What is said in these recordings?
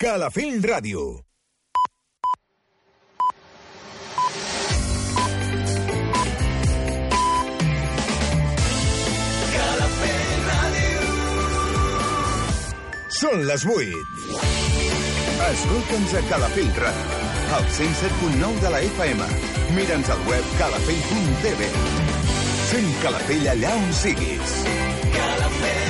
Calafell Ràdio. Són les 8. Escolta'ns a Calafell Ràdio, al 107.9 de la FM. Mira'ns al web calafell.tv. Fem Calafell allà on siguis. Calafell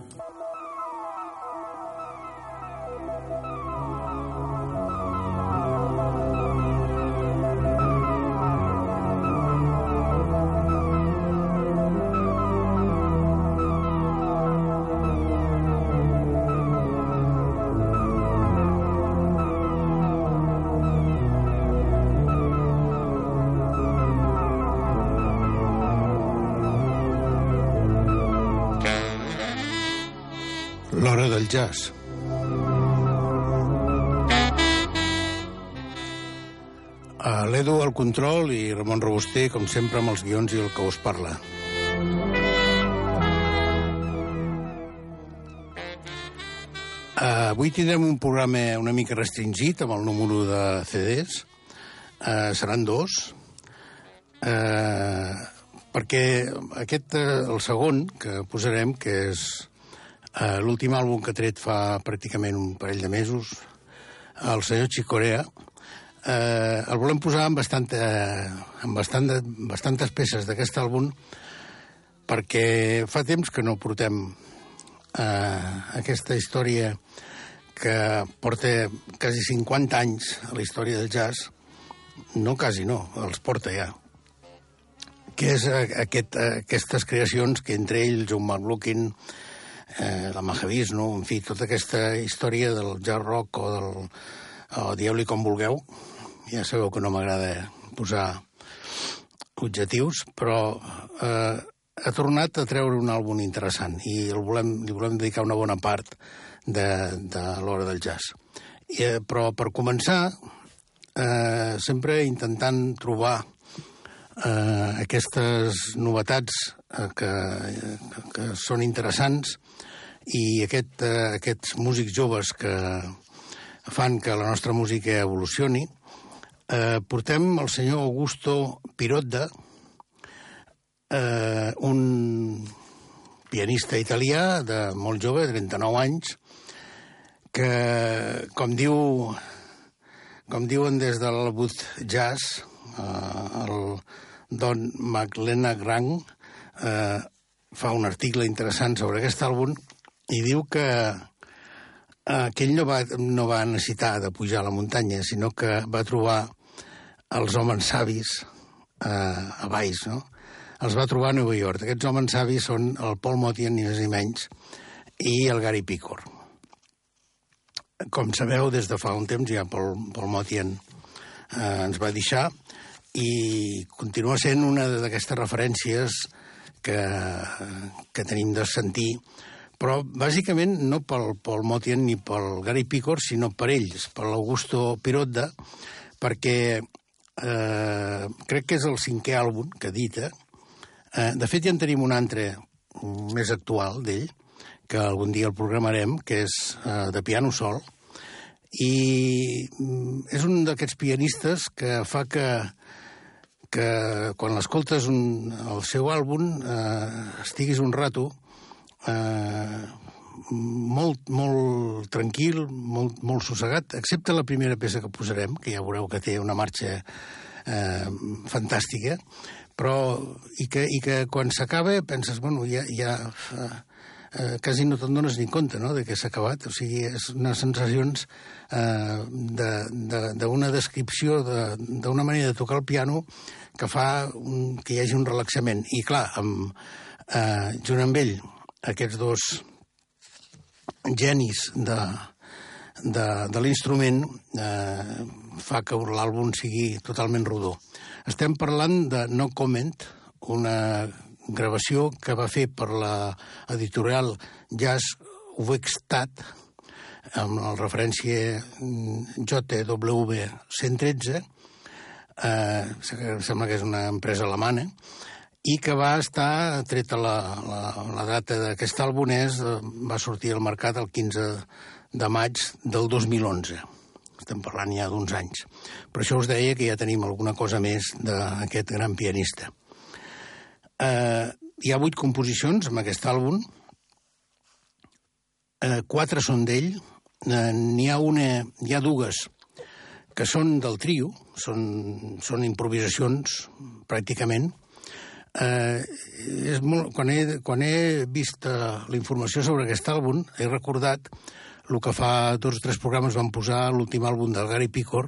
Jazz. A l'Edu al control i Ramon Robuster, com sempre, amb els guions i el que us parla. Uh, avui tindrem un programa una mica restringit amb el número de CDs. Uh, seran dos. Uh, perquè aquest, el segon que posarem, que és Uh, L'últim àlbum que ha tret fa pràcticament un parell de mesos, el senyor Chicorea, uh, el volem posar amb, bastanta, amb bastant, bastantes peces d'aquest àlbum perquè fa temps que no portem uh, aquesta història que porta quasi 50 anys a la història del jazz, no quasi no, els porta ja, que és aquest, aquestes creacions que entre ells, John McLaughlin, eh, la Mahavis, no? en fi, tota aquesta història del jazz rock o del o dieu-li com vulgueu. Ja sabeu que no m'agrada posar objectius, però eh, ha tornat a treure un àlbum interessant i el volem, li volem dedicar una bona part de, de l'hora del jazz. Eh, però per començar, eh, sempre intentant trobar eh, aquestes novetats eh, que, que són interessants i aquest, eh, aquests músics joves que fan que la nostra música evolucioni, eh, portem el senyor Augusto Pirotta, eh, un pianista italià de molt jove, 39 anys, que, com diu com diuen des de l'Albut Jazz, eh, el Don Magdalena Grang eh, fa un article interessant sobre aquest àlbum i diu que eh, que ell no va, no va necessitar de pujar a la muntanya, sinó que va trobar els homes savis eh, a baix, no? Els va trobar a Nova York. Aquests homes savis són el Paul Motian, ni més ni menys, i el Gary Picor. Com sabeu, des de fa un temps ja Paul, Paul Motian eh, ens va deixar i continua sent una d'aquestes referències que, que tenim de sentir però bàsicament no pel Paul Motian ni pel Gary Picor, sinó per ells, per l'Augusto Pirotta, perquè eh, crec que és el cinquè àlbum que edita. Eh, de fet, ja en tenim un altre més actual d'ell, que algun dia el programarem, que és eh, de piano sol, i mm, és un d'aquests pianistes que fa que que quan l'escoltes el seu àlbum eh, estiguis un rato eh, molt, molt tranquil, molt, molt sossegat, excepte la primera peça que posarem, que ja veureu que té una marxa eh, fantàstica, però i que, i que quan s'acaba penses, bueno, ja, ja eh, eh, quasi no te'n dones ni compte no, de que s'ha acabat. O sigui, és unes sensacions eh, d'una de, de, descripció d'una manera de tocar el piano que fa un, que hi hagi un relaxament. I clar, amb, eh, junt amb ell, aquests dos genis de, de, de l'instrument eh, fa que l'àlbum sigui totalment rodó. Estem parlant de No Comment, una gravació que va fer per la editorial Jazz Wextat, amb la referència JW 113, eh, sembla que és una empresa alemana, i que va estar, treta la, la, la data d'aquest àlbum, és, eh, va sortir al mercat el 15 de maig del 2011. Estem parlant ja d'uns anys. Per això us deia que ja tenim alguna cosa més d'aquest gran pianista. Eh, hi ha vuit composicions amb aquest àlbum. Eh, quatre són d'ell. Eh, N'hi ha una, hi ha dues que són del trio, són, són improvisacions, pràcticament, Eh, és molt, quan, he, quan he vist eh, la informació sobre aquest àlbum, he recordat el que fa dos o tres programes van posar l'últim àlbum del Gary Picor,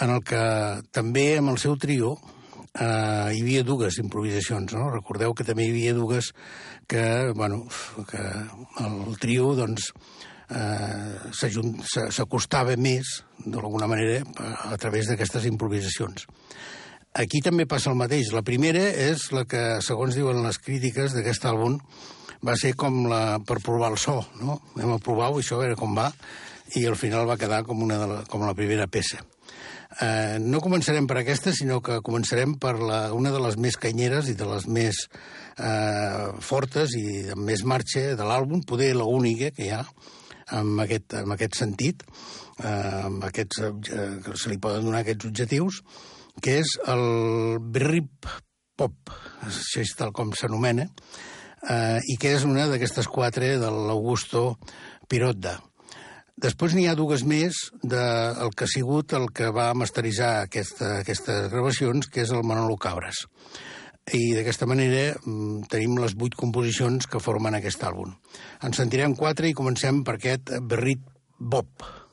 en el que també amb el seu trio eh, hi havia dues improvisacions, no? Recordeu que també hi havia dues que, bueno, que el trio, doncs, eh, s'acostava més, d'alguna manera, a, través d'aquestes improvisacions. Aquí també passa el mateix. La primera és la que, segons diuen les crítiques d'aquest àlbum, va ser com la, per provar el so, no? A provar-ho, això, a veure com va, i al final va quedar com, una de la, com la primera peça. Eh, no començarem per aquesta, sinó que començarem per la, una de les més canyeres i de les més eh, fortes i amb més marxa de l'àlbum, poder la única que hi ha en aquest, en aquest sentit, eh, amb aquests, eh, que se li poden donar aquests objectius, que és el Brip Pop, això és tal com s'anomena, eh, i que és una d'aquestes quatre de l'Augusto Pirotda. Després n'hi ha dues més del de que ha sigut el que va masteritzar aquesta, aquestes gravacions, que és el Manolo Cabres. I d'aquesta manera mm, tenim les vuit composicions que formen aquest àlbum. En sentirem quatre i comencem per aquest Berrit Bob. Eh,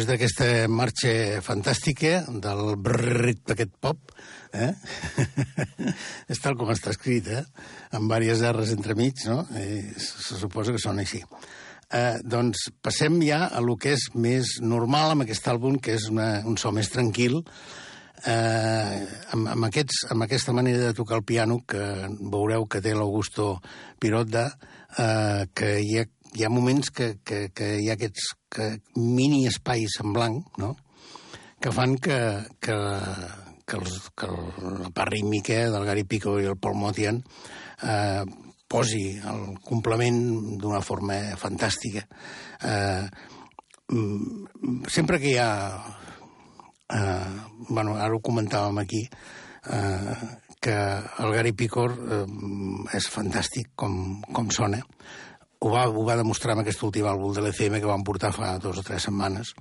després d'aquesta marxa fantàstica del brrrit d'aquest pop, eh? és tal com està escrit, eh? amb diverses R's entremig, no? I se suposa que són així. Eh, doncs passem ja a lo que és més normal amb aquest àlbum, que és una, un so més tranquil, eh, amb, amb, aquests, amb aquesta manera de tocar el piano que veureu que té l'Augusto Pirotda, eh, que hi ha hi ha moments que, que, que hi ha aquests que, mini espais en blanc, no?, que fan que, que, que, els, que la part rítmica del Gary Pico i el Paul Motian eh, posi el complement d'una forma fantàstica. Eh, mm, sempre que hi ha... Eh, bueno, ara ho comentàvem aquí, eh, que el Gary Picor eh, és fantàstic com, com sona ho va, ho va demostrar amb aquest últim àlbum de l'ECM que van portar fa dos o tres setmanes.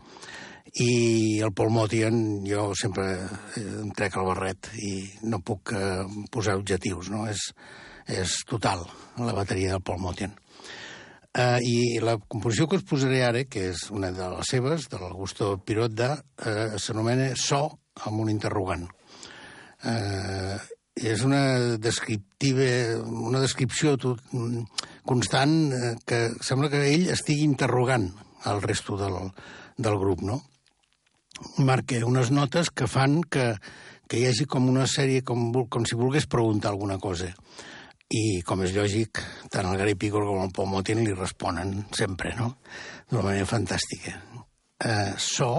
I el Paul Motian, jo sempre eh, em trec el barret i no puc eh, posar objectius, no? És, és total, la bateria del Paul Motian. Uh, I la composició que us posaré ara, que és una de les seves, de l'Augusto Pirotta, uh, s'anomena So amb un interrogant. Uh, és una descriptiva, una descripció tot, constant uh, que sembla que ell estigui interrogant el resto del, del grup, no? Marca unes notes que fan que, que hi hagi com una sèrie, com, com si volgués preguntar alguna cosa i, com és lògic, tant el Gary Pickle com el Paul Motin li responen sempre, no? D'una manera fantàstica. Uh, so,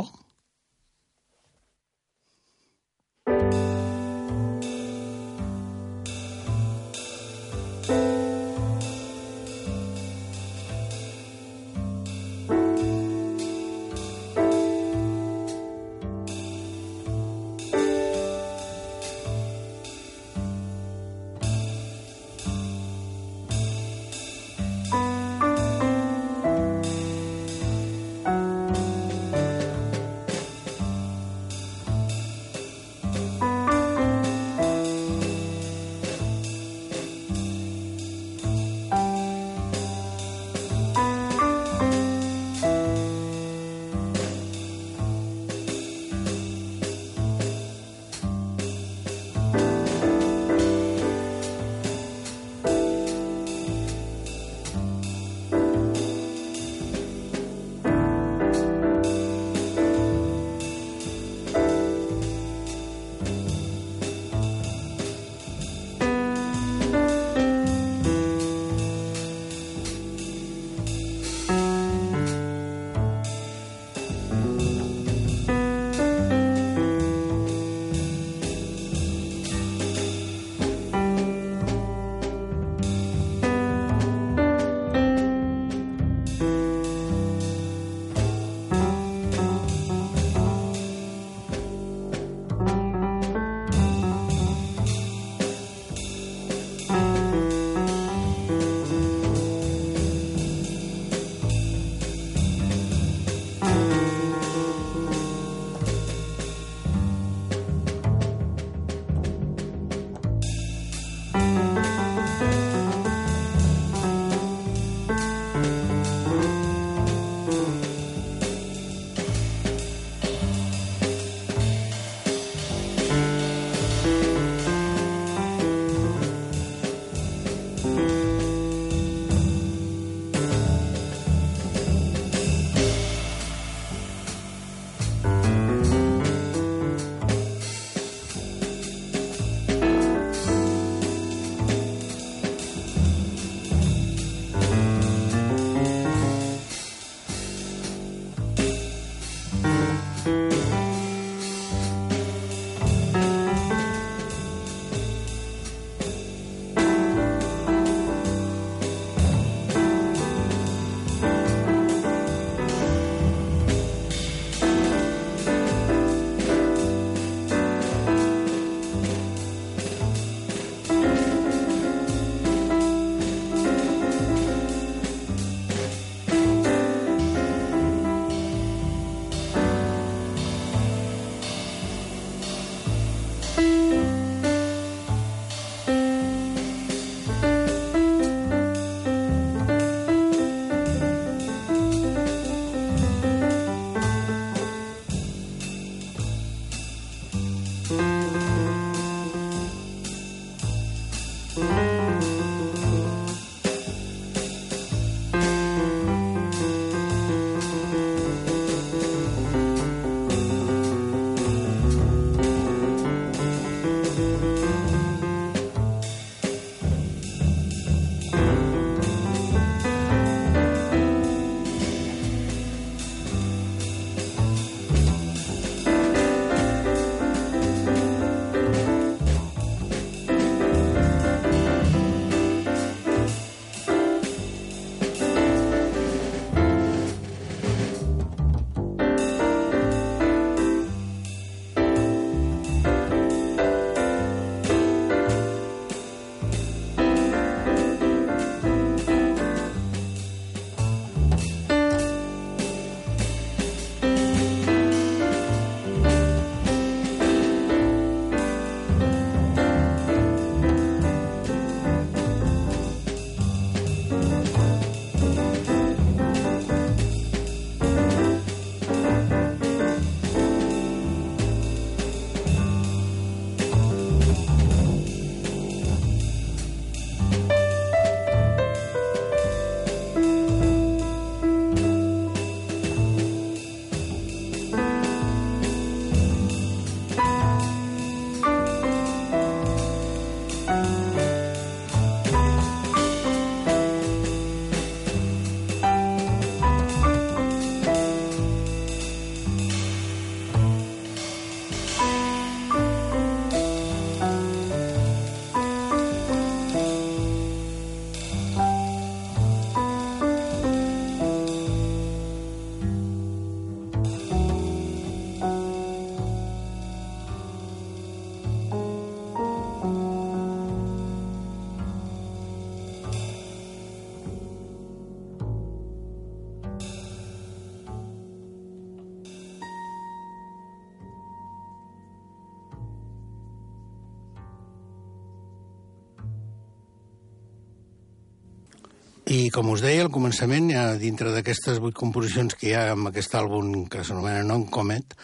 Com us deia, al començament, ja dintre d'aquestes vuit composicions que hi ha amb aquest àlbum que s'anomena Non Comet,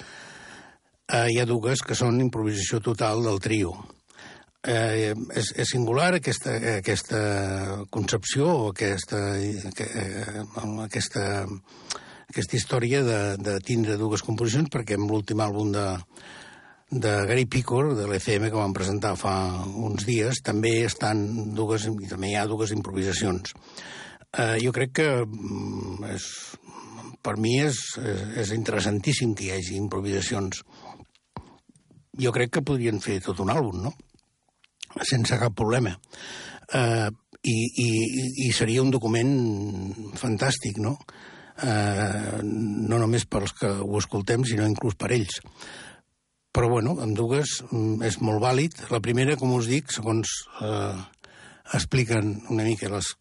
eh, hi ha dues que són improvisació total del trio. Eh, és, és singular aquesta, aquesta concepció o aquesta, eh, aquesta, aquesta història de, de tindre dues composicions perquè amb l'últim àlbum de, de Gary Picor, de l'ECM, que vam presentar fa uns dies, també estan dues, també hi ha dues improvisacions. Eh, jo crec que mm, és, per mi és, és, és interessantíssim que hi hagi improvisacions. Jo crec que podrien fer tot un àlbum, no? sense cap problema. Eh, i, i, I seria un document fantàstic, no? Eh, no només pels que ho escoltem, sinó inclús per ells. Però, bueno, amb dues mm, és molt vàlid. La primera, com us dic, segons eh, expliquen una mica les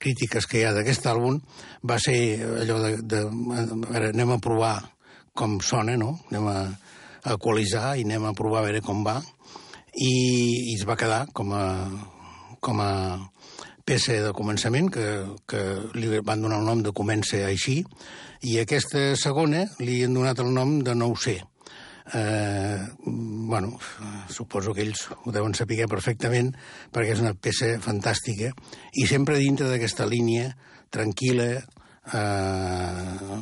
crítiques que hi ha d'aquest àlbum, va ser allò de, de, a veure, anem a provar com sona, no? Anem a, a equalitzar i anem a provar a veure com va i, i es va quedar com a, com a peça de començament, que, que li van donar el nom de Comença així, i aquesta segona li han donat el nom de No ho sé. Eh, bueno, suposo que ells ho deuen saber perfectament perquè és una peça fantàstica i sempre dintre d'aquesta línia tranquil·la, eh,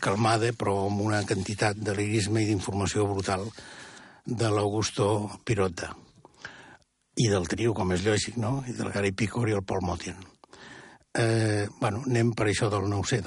calmada, però amb una quantitat de lirisme i d'informació brutal de l'Augusto Pirota i del trio, com és lògic, no? I del Gary Picor i el Paul Motian. Eh, bueno, anem per això del no sé,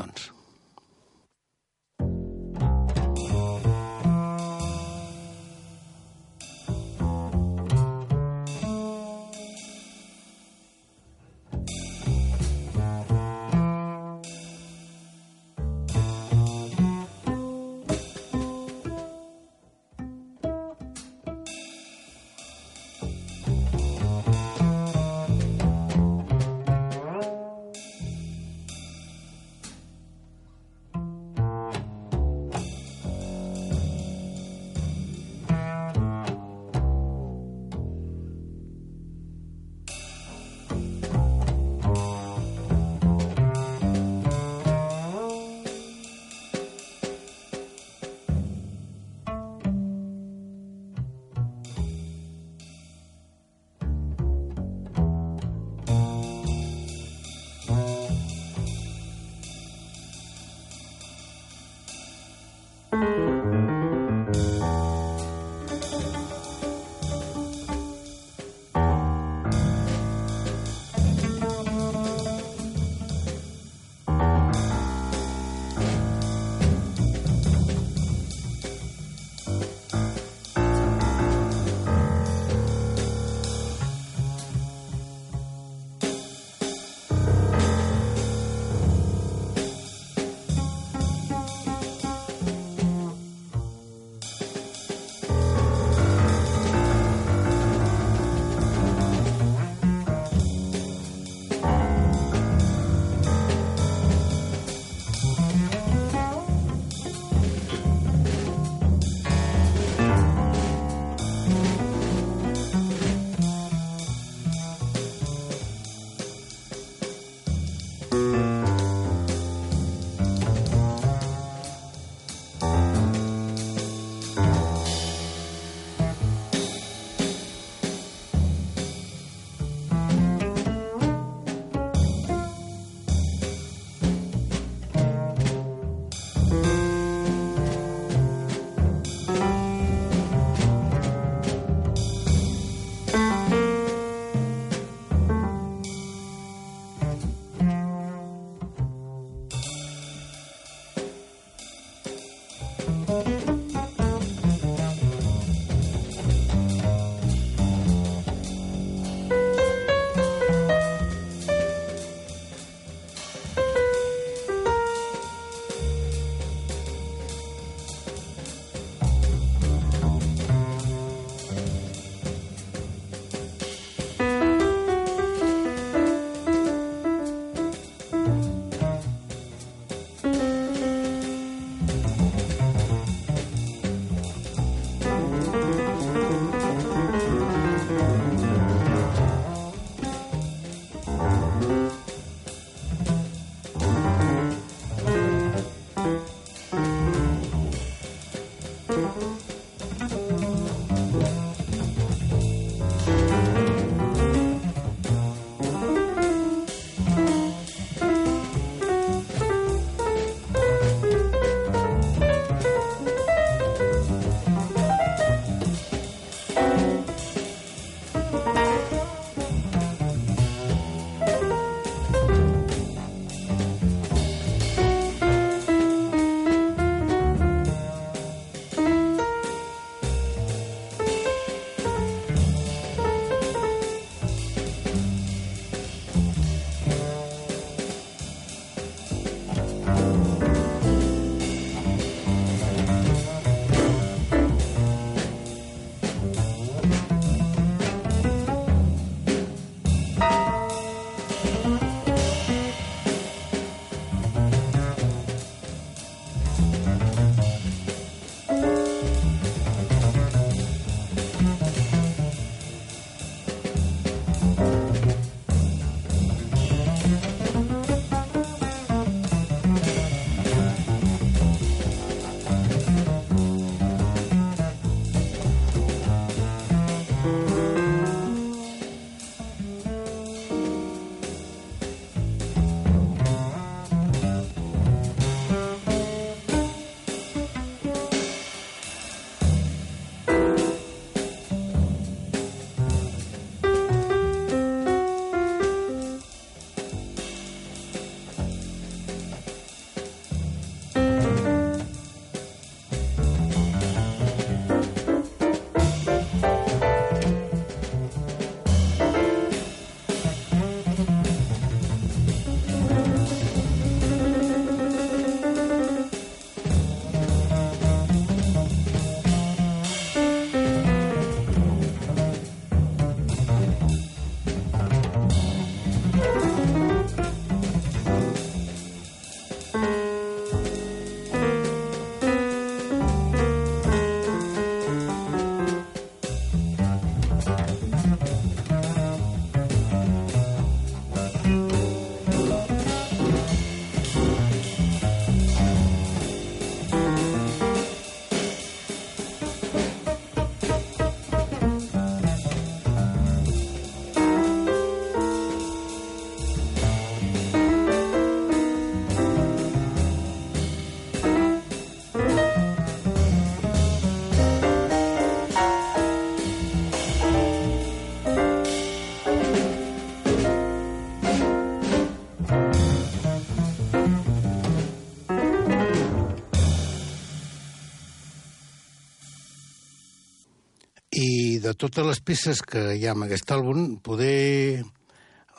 doncs. de totes les peces que hi ha en aquest àlbum, poder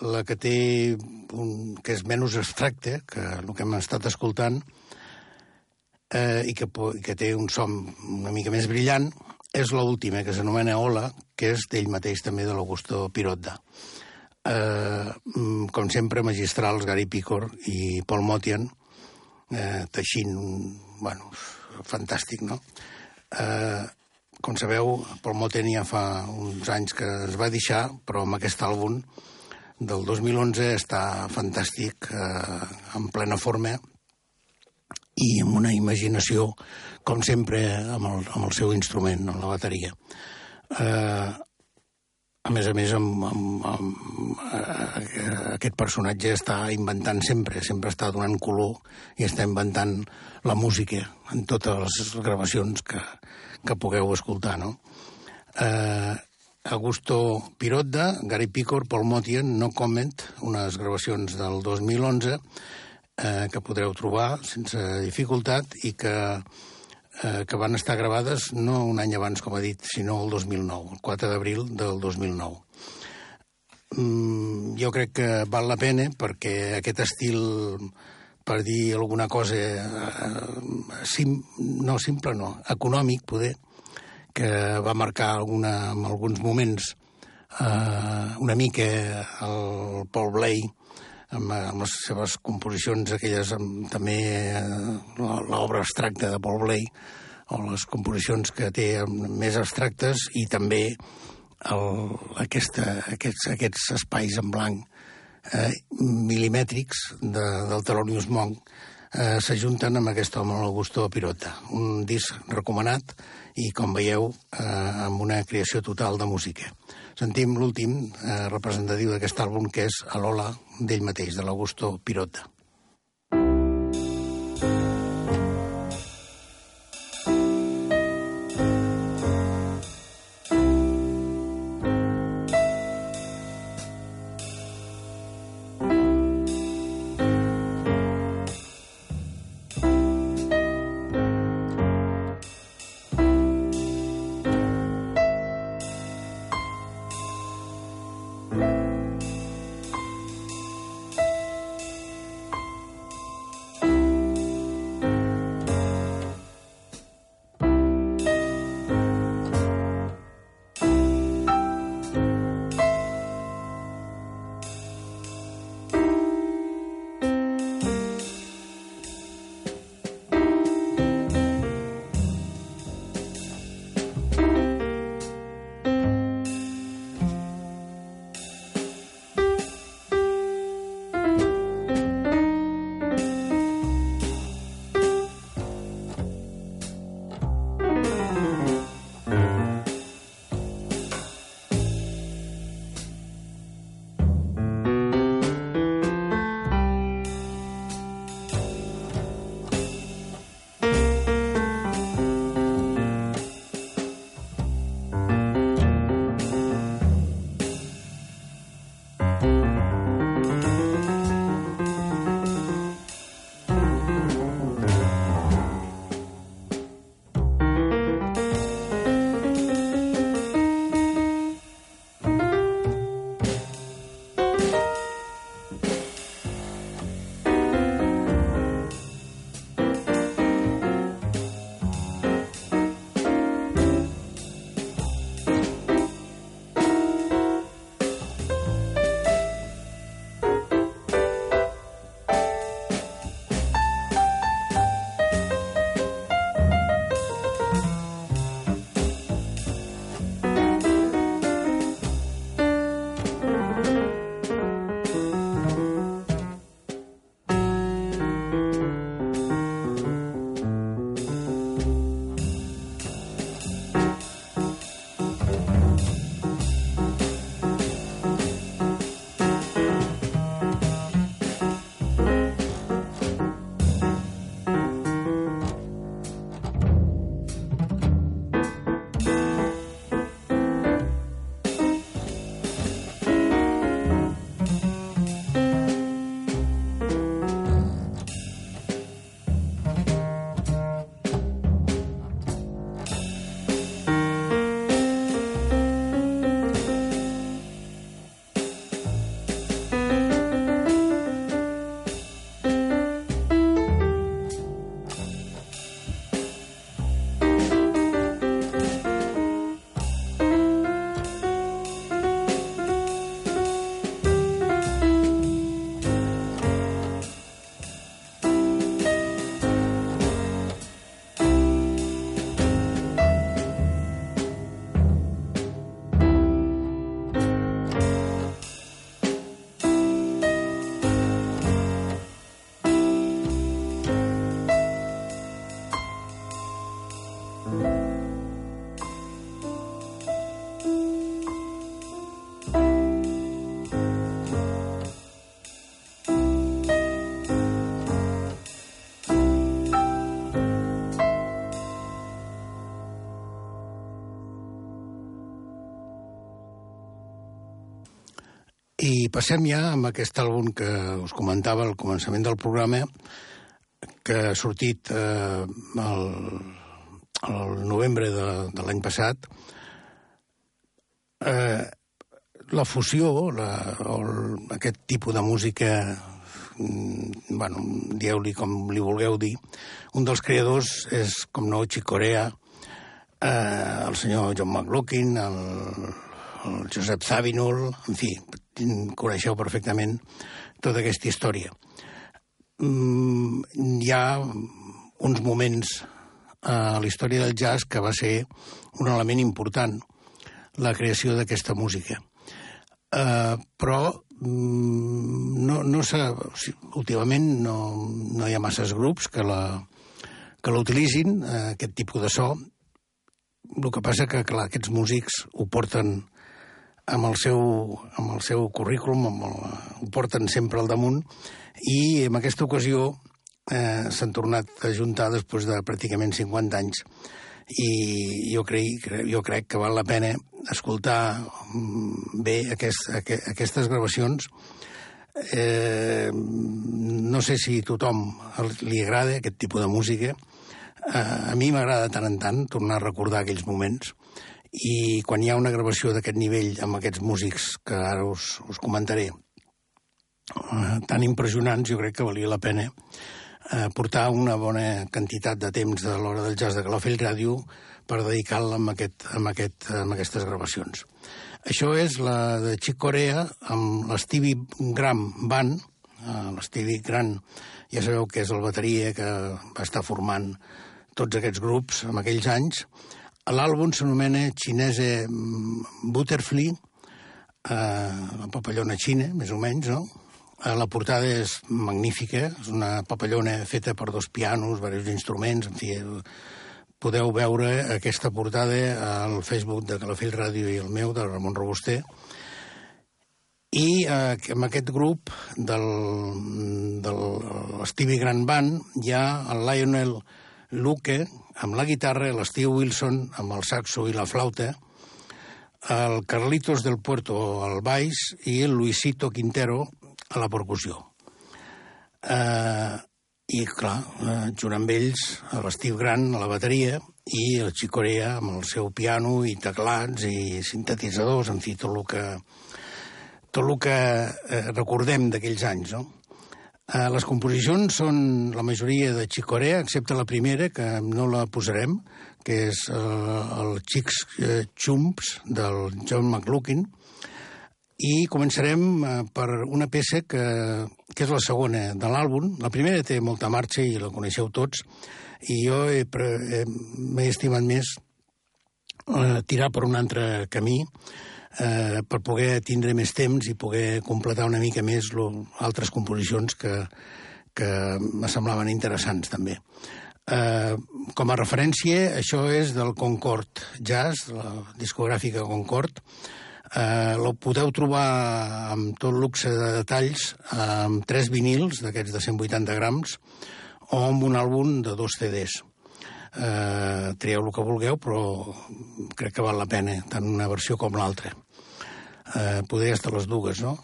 la que té un, que és menys abstracte que el que hem estat escoltant eh, i que, que té un son una mica més brillant és l'última, que s'anomena Ola, que és d'ell mateix també de l'Augusto Pirotda. Eh, mm, com sempre, magistrals Gary Picor i Paul Motian, eh, teixint un... Bueno, fantàstic, no? Eh, com sabeu, Paul Motian ja fa uns anys que es va deixar, però amb aquest àlbum del 2011 està fantàstic, eh, en plena forma, i amb una imaginació, com sempre, amb el, amb el seu instrument, amb la bateria. Eh, a més a més, amb, amb, amb, eh, aquest personatge està inventant sempre, sempre està donant color i està inventant la música en totes les gravacions que, que pugueu escoltar, no? Eh, Augusto Pirotda, Gary Picor, Paul Motian, No Comment, unes gravacions del 2011 eh, que podreu trobar sense dificultat i que, eh, que van estar gravades no un any abans, com ha dit, sinó el 2009, el 4 d'abril del 2009. Mm, jo crec que val la pena perquè aquest estil, per dir alguna cosa, eh, sim, no simple, no, econòmic, poder, que va marcar alguna, en alguns moments eh, una mica el Paul Blay amb, amb les seves composicions aquelles amb, també eh, l'obra abstracta de Paul Blay o les composicions que té més abstractes i també el, aquesta, aquests, aquests espais en blanc eh, milimètrics de, del Thelonious Monk eh, s'ajunten amb aquest home, l'Augusto Pirota. Un disc recomanat i, com veieu, eh, amb una creació total de música. Sentim l'últim eh, representatiu d'aquest àlbum, que és l'Ola d'ell mateix, de l'Augusto Pirota. I passem ja amb aquest àlbum que us comentava al començament del programa, que ha sortit eh, el, el novembre de, de l'any passat. Eh, la fusió, la, el, aquest tipus de música, mm, bueno, dieu-li com li vulgueu dir, un dels creadors és, com no, Chick Corea, eh, el senyor John McLaughlin, el, el Josep Zabinul, en fi, coneixeu perfectament tota aquesta història. Mm, hi ha uns moments a la història del jazz que va ser un element important, la creació d'aquesta música. Uh, però mm, no, no. O sigui, últimament no, no hi ha masses grups que la que l'utilitzin, uh, aquest tipus de so. El que passa que, clar, aquests músics ho porten amb el seu, amb el seu currículum, amb el, ho porten sempre al damunt, i en aquesta ocasió eh, s'han tornat a juntar després de pràcticament 50 anys i jo, crec, jo crec que val la pena escoltar mm, bé aquest, aquestes gravacions. Eh, no sé si a tothom li agrada aquest tipus de música. Eh, a mi m'agrada tant en tant tornar a recordar aquells moments i quan hi ha una gravació d'aquest nivell amb aquests músics que ara us, us comentaré, eh, tan impressionants, jo crec que valia la pena eh, portar una bona quantitat de temps de l'hora del jazz de Calafell Ràdio per dedicar-la amb, aquest, amb, aquest, amb aquestes gravacions. Això és la de Chick Corea amb l'Stevie Graham Band. Eh, L'Stevie Graham, ja sabeu que és el bateria que va estar formant tots aquests grups en aquells anys, L'àlbum s'anomena Xinese Butterfly, eh, la papallona xina, més o menys, no? Eh, la portada és magnífica, és una papallona feta per dos pianos, diversos instruments, en fi, podeu veure aquesta portada al Facebook de Calafell Ràdio i el meu, de Ramon Robuster, i eh, amb aquest grup del, del Stevie Grand Band hi ha el Lionel Luque, amb la guitarra, l'Steve Wilson amb el saxo i la flauta, el Carlitos del Puerto al baix i el Luisito Quintero a la percussió. Eh, I, clar, eh, junt amb ells, l'Steve Grant a la bateria i el Chicorea amb el seu piano i teclats i sintetitzadors, en fi, tot el que, tot el que eh, recordem d'aquells anys, no? Eh, les composicions són la majoria de Chicorea, excepte la primera, que no la posarem, que és eh, el Chicks eh, Chumps del John McLaughlin, i començarem eh, per una peça que, que és la segona de l'àlbum. La primera té molta marxa i la coneixeu tots, i jo m'he estimat més eh, tirar per un altre camí, eh, per poder tindre més temps i poder completar una mica més lo, altres composicions que, que me semblaven interessants també. Eh, com a referència, això és del Concord Jazz, la discogràfica Concord. Eh, lo podeu trobar amb tot luxe de detalls amb tres vinils d'aquests de 180 grams o amb un àlbum de dos CDs eh, trieu el que vulgueu, però crec que val la pena, tant una versió com l'altra. Eh, podria estar les dues, no?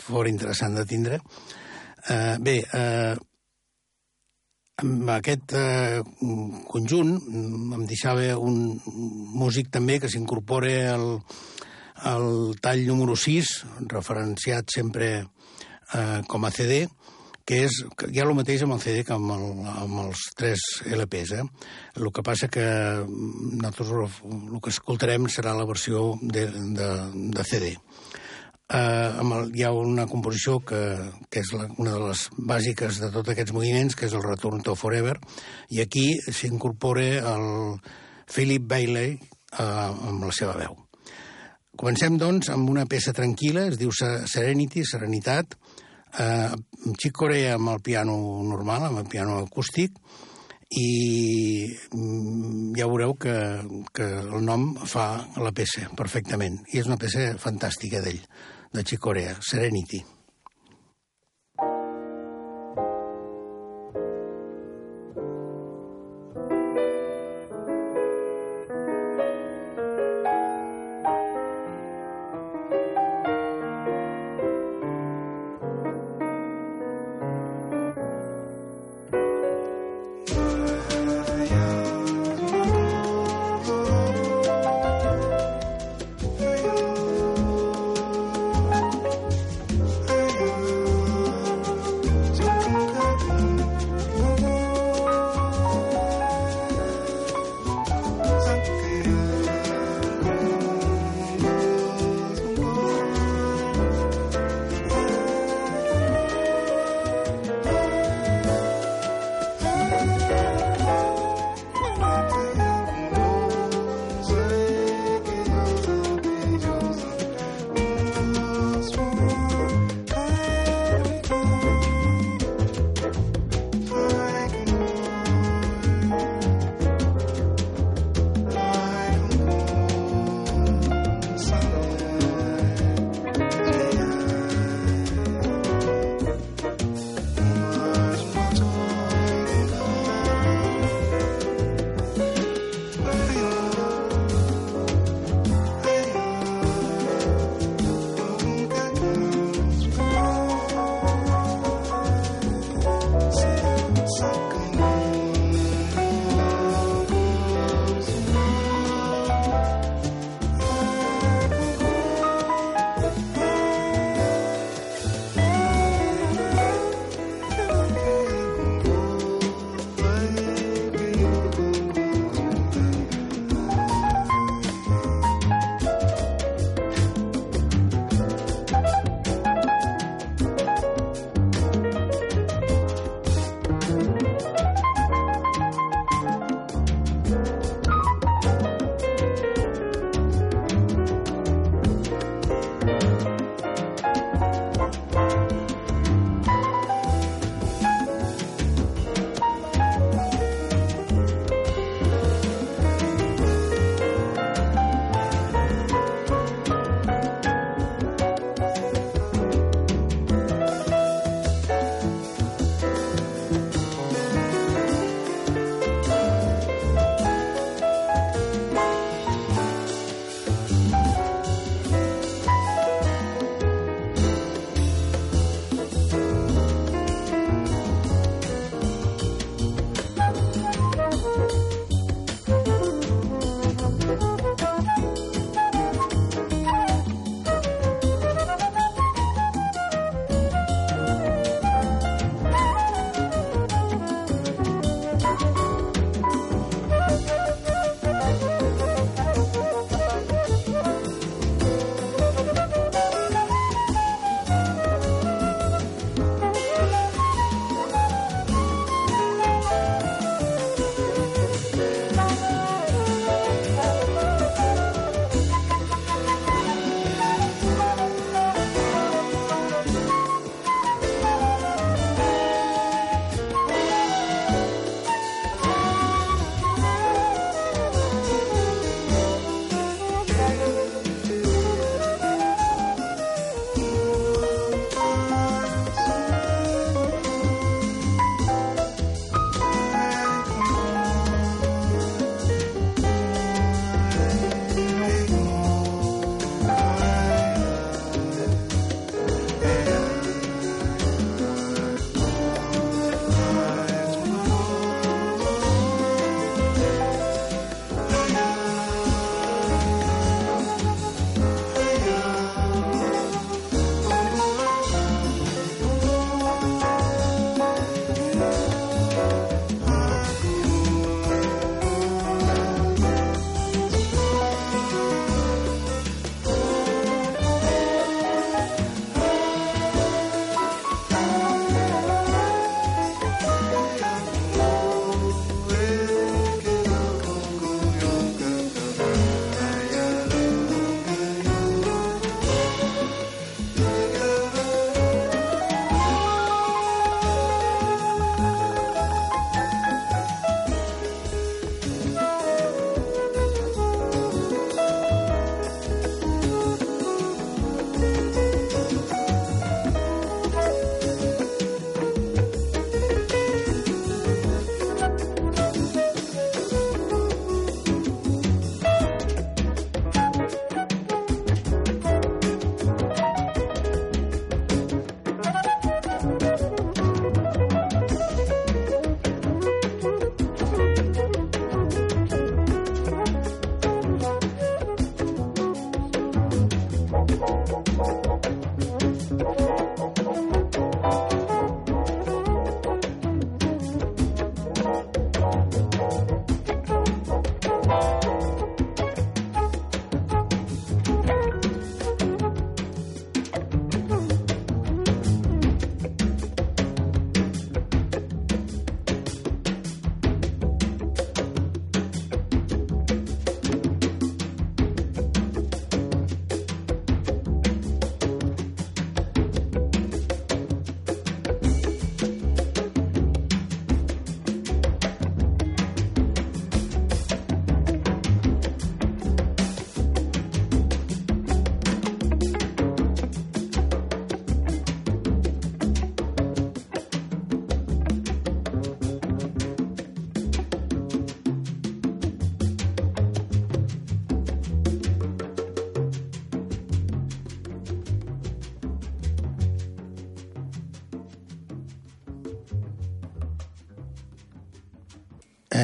Fora interessant de tindre. Eh, bé, eh, amb aquest eh, conjunt em deixava un músic també que s'incorpora al, al tall número 6, referenciat sempre eh, com a CD, que és hi ha el mateix amb el CD que amb, el, amb els tres LPs. Eh? El que passa que nosaltres el que escoltarem serà la versió de, de, de CD. Eh, amb el, hi ha una composició que, que és la, una de les bàsiques de tots aquests moviments, que és el Return to Forever, i aquí s'incorpora el Philip Bailey eh, amb la seva veu. Comencem, doncs, amb una peça tranquil·la, es diu Serenity, Serenitat, eh, Chick Corea amb el piano normal, amb el piano acústic, i mm, ja veureu que, que el nom fa la peça perfectament. I és una peça fantàstica d'ell, de Chick Corea, Serenity.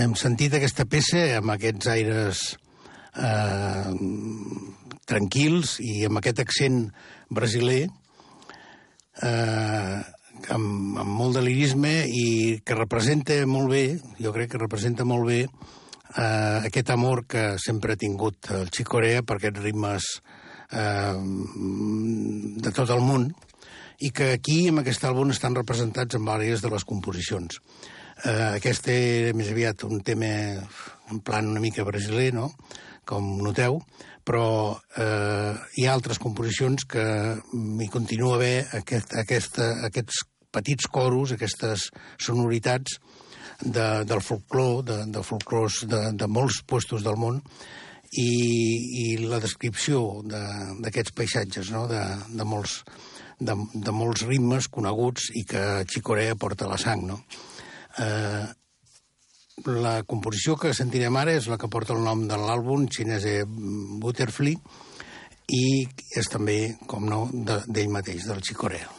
Hem sentit aquesta peça amb aquests aires eh, tranquils i amb aquest accent brasiler eh, amb, amb molt de lirisme i que representa molt bé, jo crec que representa molt bé eh, aquest amor que sempre ha tingut el Chic Corea per aquests ritmes eh, de tot el món i que aquí, amb aquest àlbum, estan representats en diverses de les composicions. Eh, aquest era més aviat un tema en plan una mica brasiler, no?, com noteu, però eh, hi ha altres composicions que hi continua haver aquest, aquesta, aquests petits coros, aquestes sonoritats de, del folclor, de, de folclors de, de molts puestos del món, i, i la descripció d'aquests de, paisatges, no? de, de, molts, de, de molts ritmes coneguts i que Xicorea porta la sang. No? Eh, la composició que sentirem ara és la que porta el nom de l'àlbum, xinese Butterfly, i és també, com no, d'ell de, mateix, del Xicorea.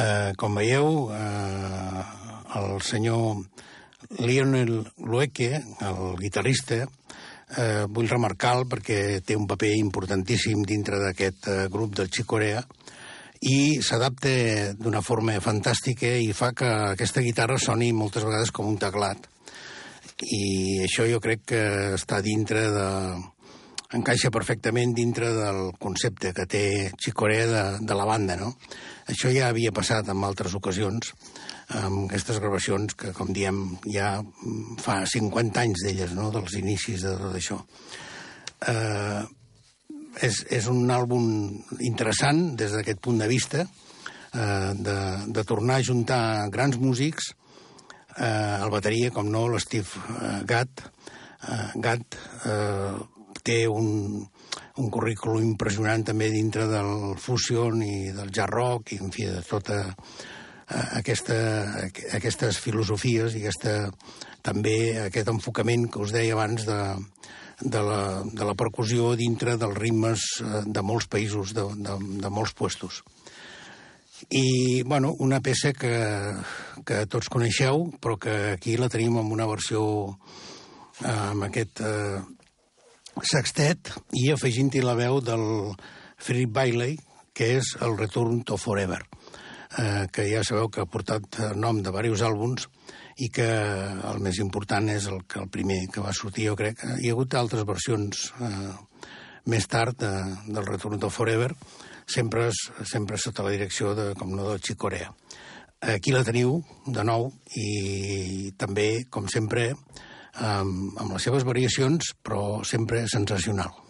Eh, com veieu, eh, el senyor Lionel Lueke, el guitarrista, eh, vull remarcar perquè té un paper importantíssim dintre d'aquest eh, grup del Xicorea i s'adapta d'una forma fantàstica i fa que aquesta guitarra soni moltes vegades com un teclat. I això jo crec que està dintre de... encaixa perfectament dintre del concepte que té Xicorea de, de la banda, no? Això ja havia passat en altres ocasions, amb aquestes gravacions que, com diem, ja fa 50 anys d'elles, no?, dels inicis de tot això. Eh, és, és un àlbum interessant des d'aquest punt de vista, eh, de, de tornar a juntar grans músics, eh, el bateria, com no, l'Steve eh, Gatt, eh, Gatt eh, té un, un currículum impressionant també dintre del fusion i del jazz rock i, en fi, de tota aquesta, aquestes filosofies i aquesta, també aquest enfocament que us deia abans de, de, la, de la percussió dintre dels ritmes eh, de molts països, de, de, de molts puestos. I, bueno, una peça que, que tots coneixeu, però que aquí la tenim en una versió eh, amb aquest eh, sextet i afegint-hi la veu del Philip Bailey, que és el Return to Forever eh, que ja sabeu que ha portat nom de diversos àlbums i que el més important és el, que el primer que va sortir, jo crec. Hi ha hagut altres versions eh, més tard de, del Return to Forever, sempre, sempre sota la direcció de, com no, del Xicorea. Aquí la teniu, de nou, i també, com sempre, amb, amb les seves variacions, però sempre sensacional.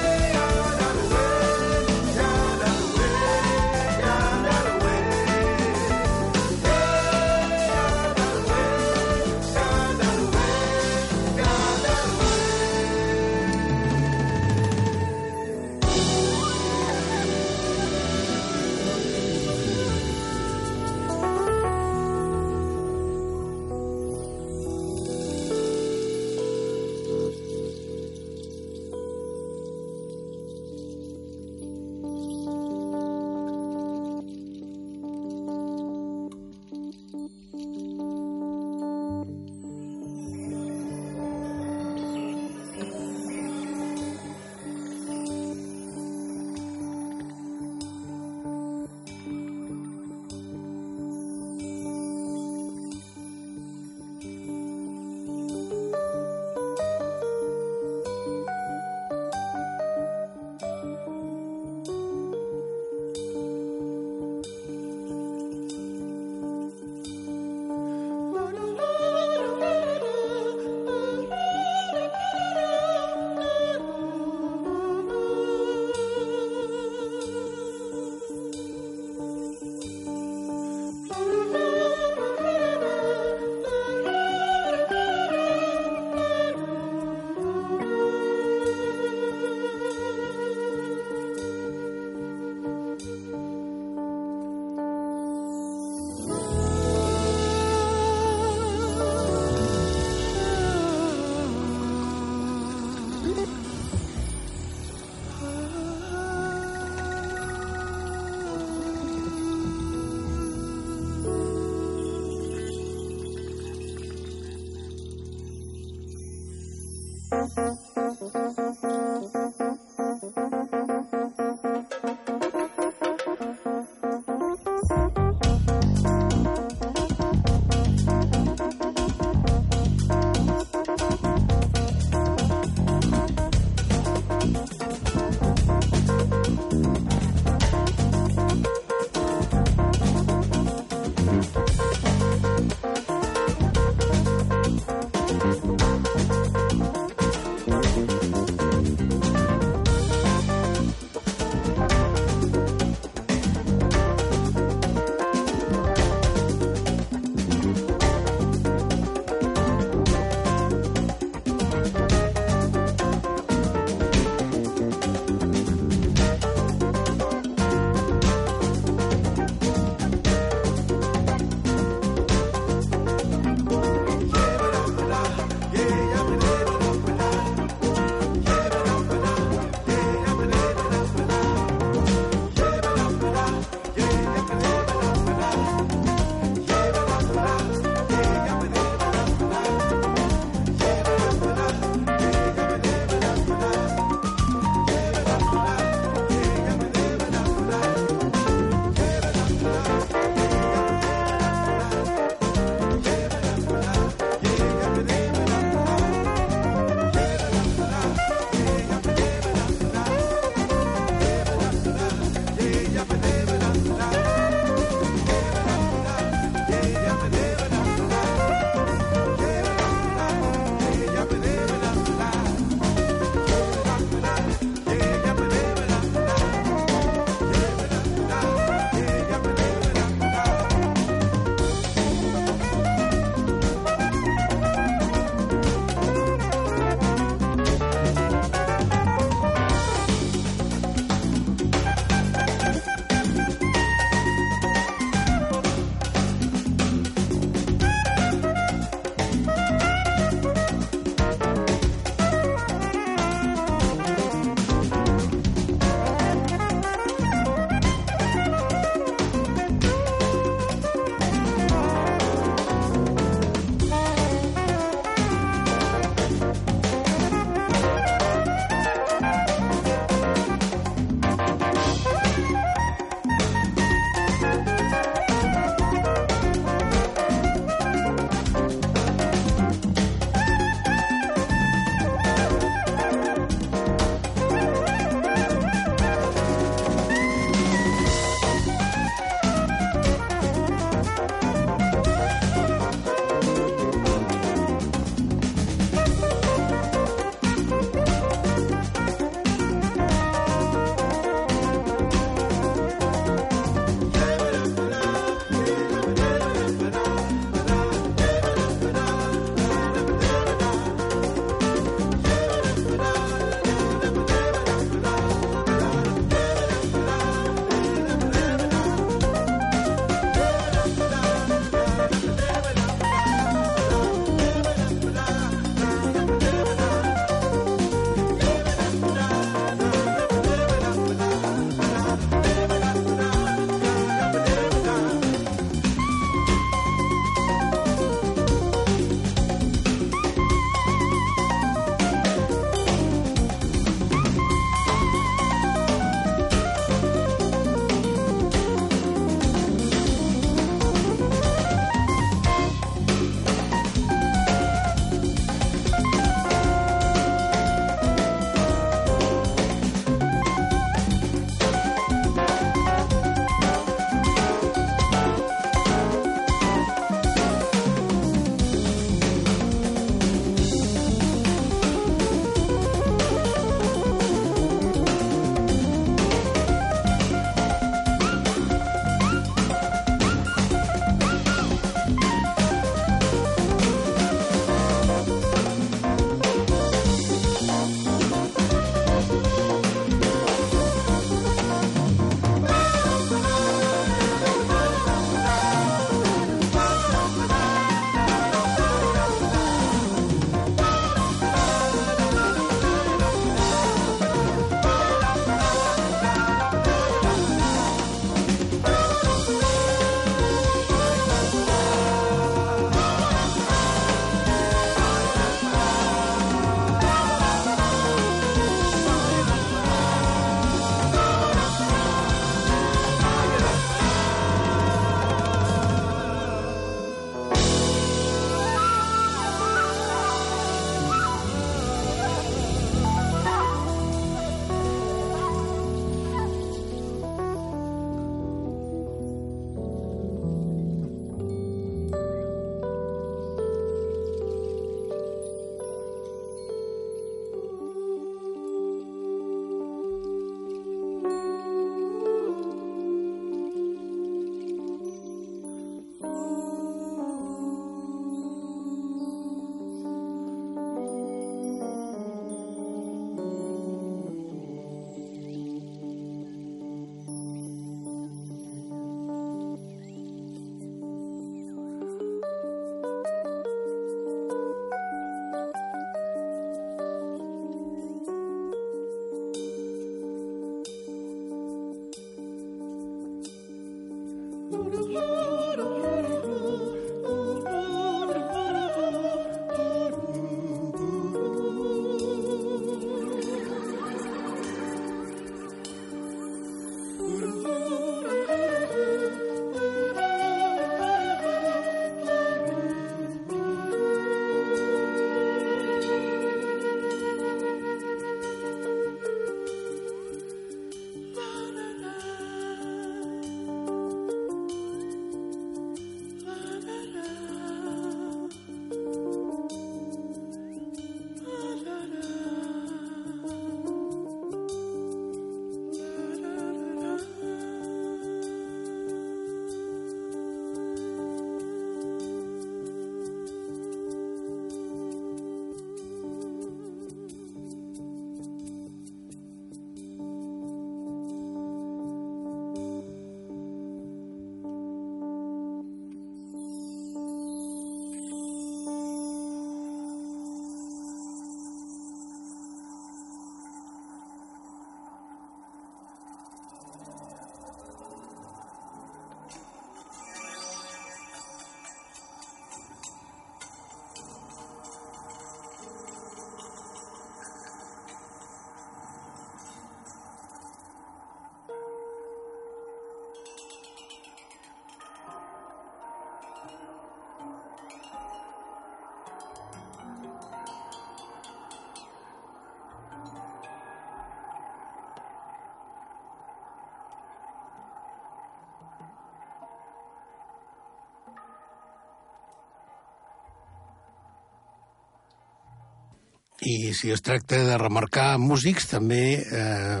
I si es tracta de remarcar músics, també eh,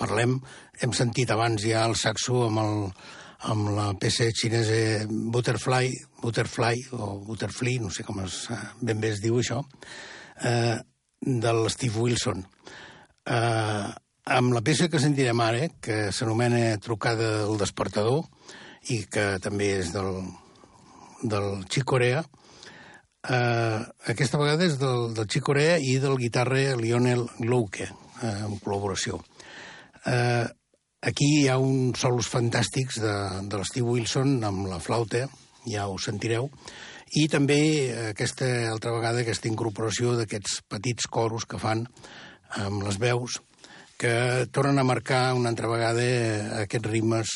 parlem, hem sentit abans ja el saxo amb, el, amb la peça xinesa Butterfly, Butterfly o Butterfly, no sé com es, eh, ben bé es diu això, eh, de l'Steve Wilson. Eh, amb la peça que sentirem ara, que s'anomena Trucada del despertador, i que també és del, del Chick Corea, eh, aquesta vegada és del, del Chick Corea i del guitarra Lionel Glouke, eh, en col·laboració. Eh, aquí hi ha uns solos fantàstics de, de l'Steve Wilson amb la flauta, ja ho sentireu, i també aquesta altra vegada aquesta incorporació d'aquests petits coros que fan amb les veus que tornen a marcar una altra vegada aquests ritmes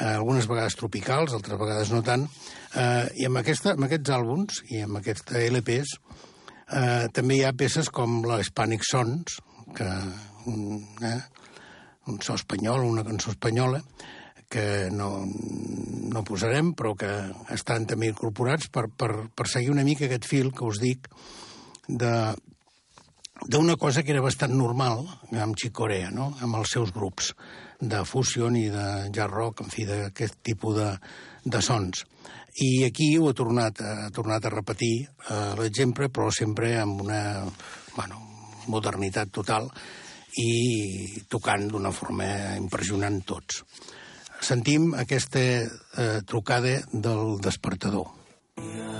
eh, algunes vegades tropicals, altres vegades no tant, eh, i amb, aquesta, amb aquests àlbums i amb aquests LPs eh, també hi ha peces com la Hispanic Sons, que un, eh, un so espanyol, una cançó espanyola, que no, no posarem, però que estan també incorporats per, per, per seguir una mica aquest fil que us dic de d'una cosa que era bastant normal amb Corea, no? amb els seus grups de fusion i de jazz rock, en fi, d'aquest tipus de, de sons. I aquí ho ha tornat, ha tornat a repetir eh, l'exemple, però sempre amb una bueno, modernitat total i tocant d'una forma impressionant tots. Sentim aquesta eh, trucada del despertador. Yeah.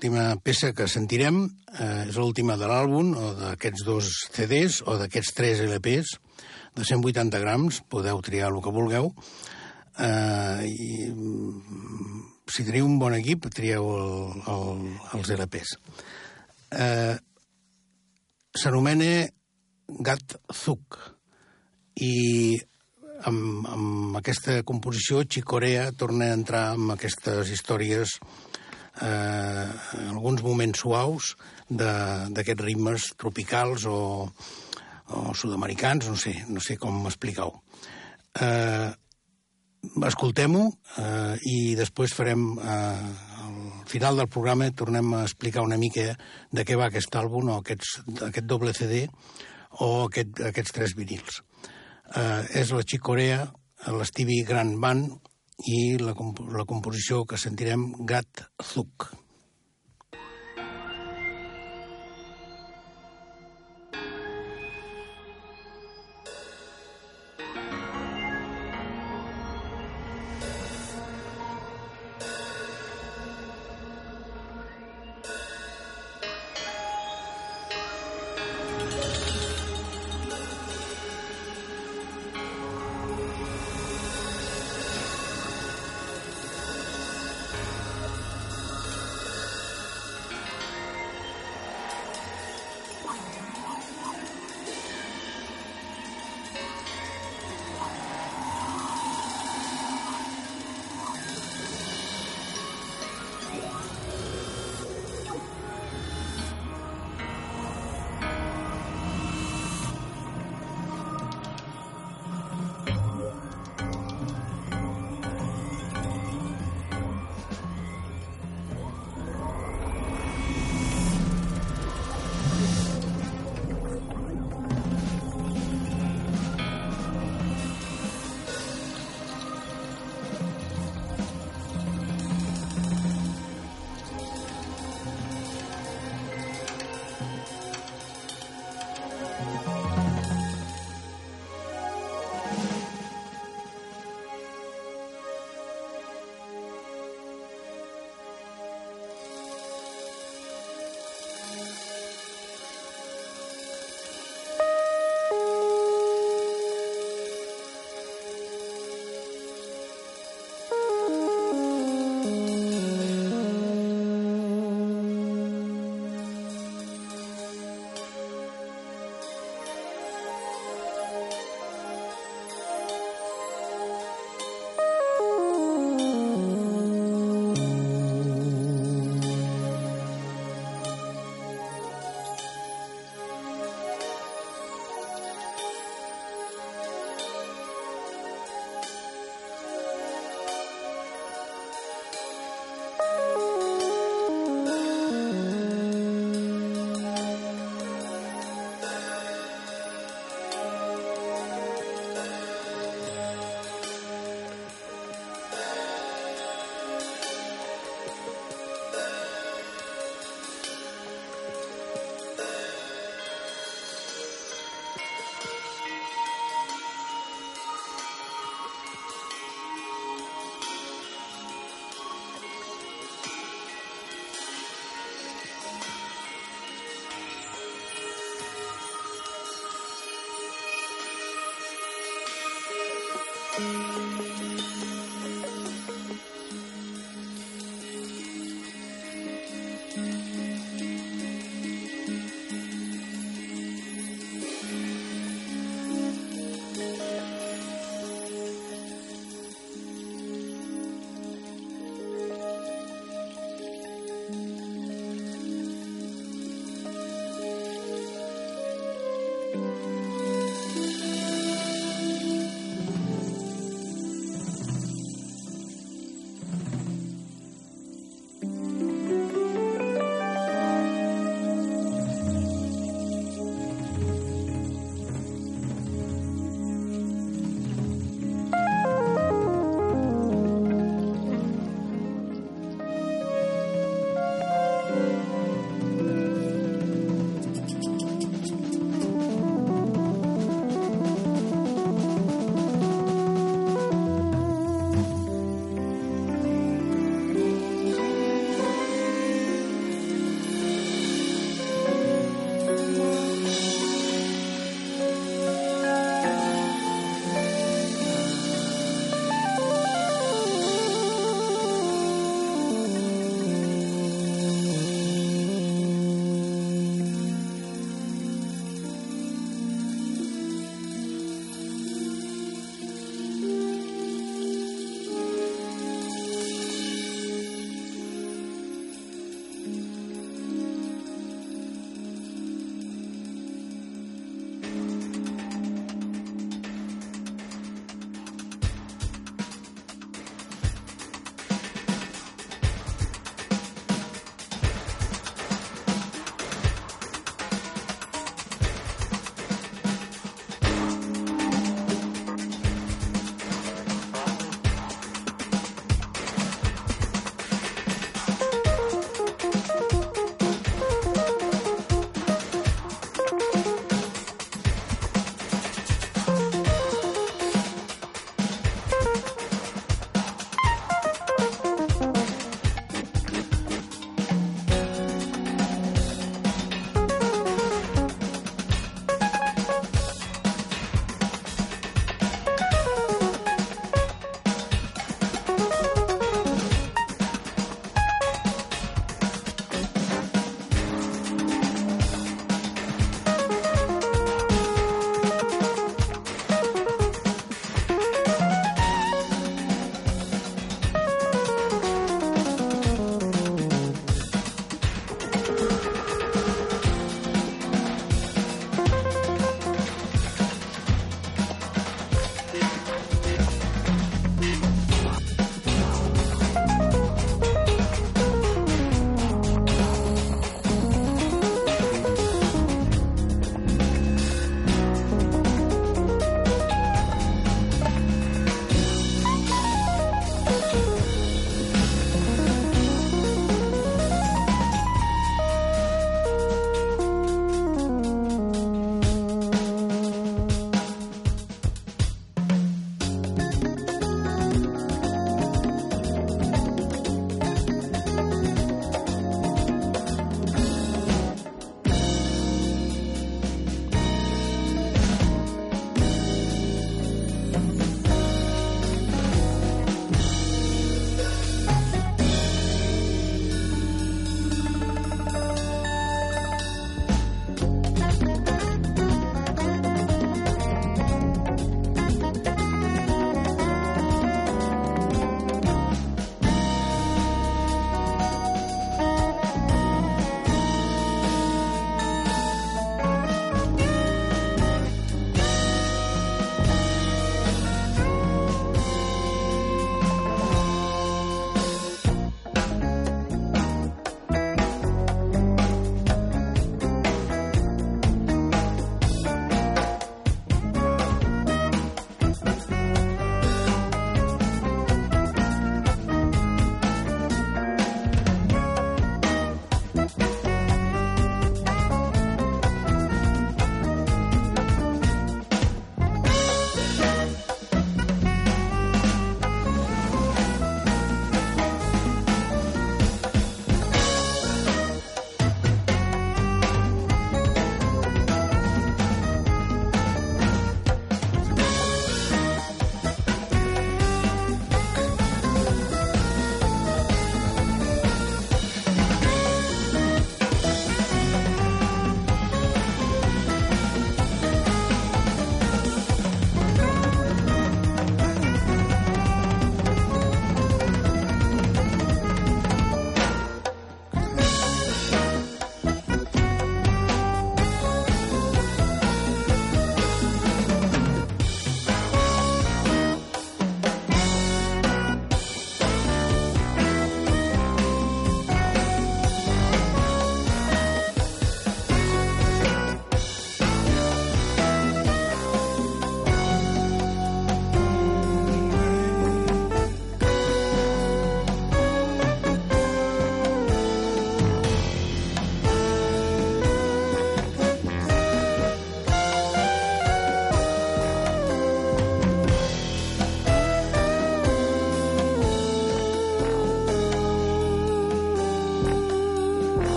L'última peça que sentirem eh, és l'última de l'àlbum, o d'aquests dos CDs, o d'aquests tres LPs, de 180 grams, podeu triar el que vulgueu, eh, i mm, si teniu un bon equip, trieu el, el, els LPs. Eh, S'anomena Gat Zuk, i amb, amb aquesta composició Chicorea torna a entrar en aquestes històries alguns moments suaus d'aquests ritmes tropicals o, o sud-americans, no sé, no sé com explicar-ho. Eh, Escoltem-ho eh, i després farem, eh, al final del programa, tornem a explicar una mica de què va aquest àlbum o aquests, aquest doble CD o aquest, aquests tres vinils. Eh, és la Chicorea, l'Stevie Grand Band i la, la composició que sentirem Gat Zuk.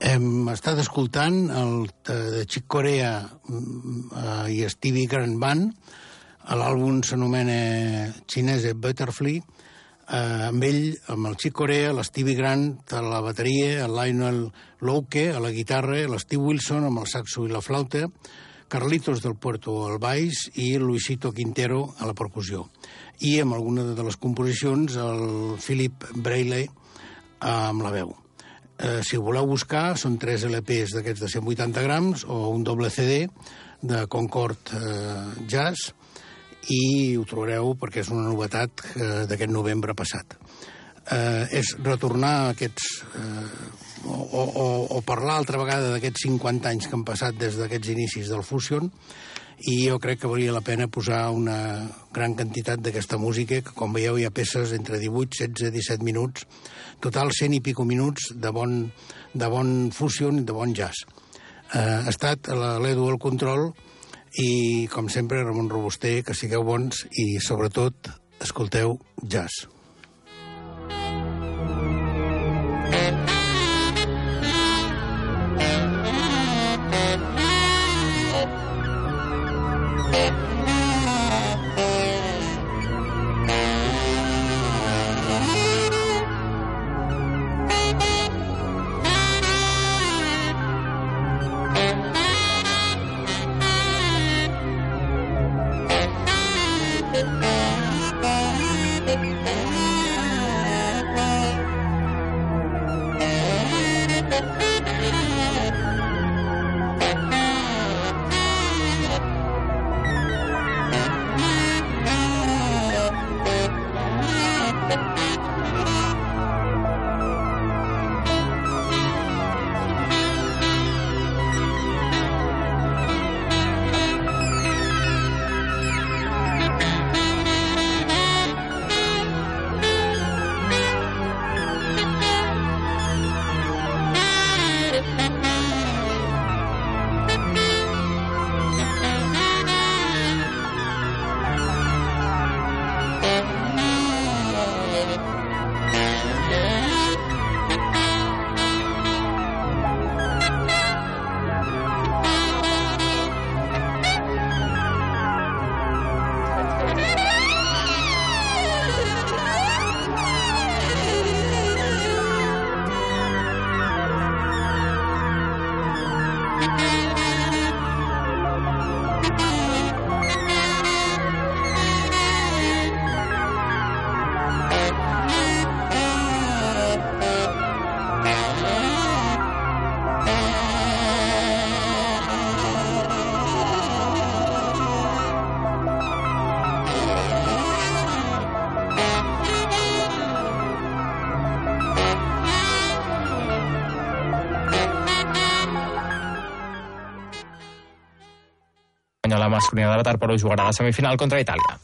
Hem estat escoltant el de Chick Corea uh, i Stevie Grand Band. L'àlbum s'anomena Chinese Butterfly. Uh, amb ell, amb el Chick Corea, l'Stevie Grant a la bateria, el Lionel Louke a la guitarra, l'Steve Wilson amb el saxo i la flauta, Carlitos del Puerto al baix i Luisito Quintero a la percussió. I amb alguna de les composicions el Philip Braille amb la veu. Eh, si ho voleu buscar, són tres LPs d'aquests de 180 grams o un doble CD de Concord eh, Jazz i ho trobareu perquè és una novetat eh, d'aquest novembre passat. Eh, és retornar aquests... Eh, o, o, o parlar altra vegada d'aquests 50 anys que han passat des d'aquests inicis del Fusion i jo crec que valia la pena posar una gran quantitat d'aquesta música, que com veieu hi ha peces entre 18, 16, 17 minuts, total 100 i pico minuts de bon, de bon fusion i de bon jazz. Eh, ha estat l'Edu al control i, com sempre, Ramon Robuster, que sigueu bons i, sobretot, escolteu jazz. Masculina de la Tarparo jugarà la semifinal contra Itàlia.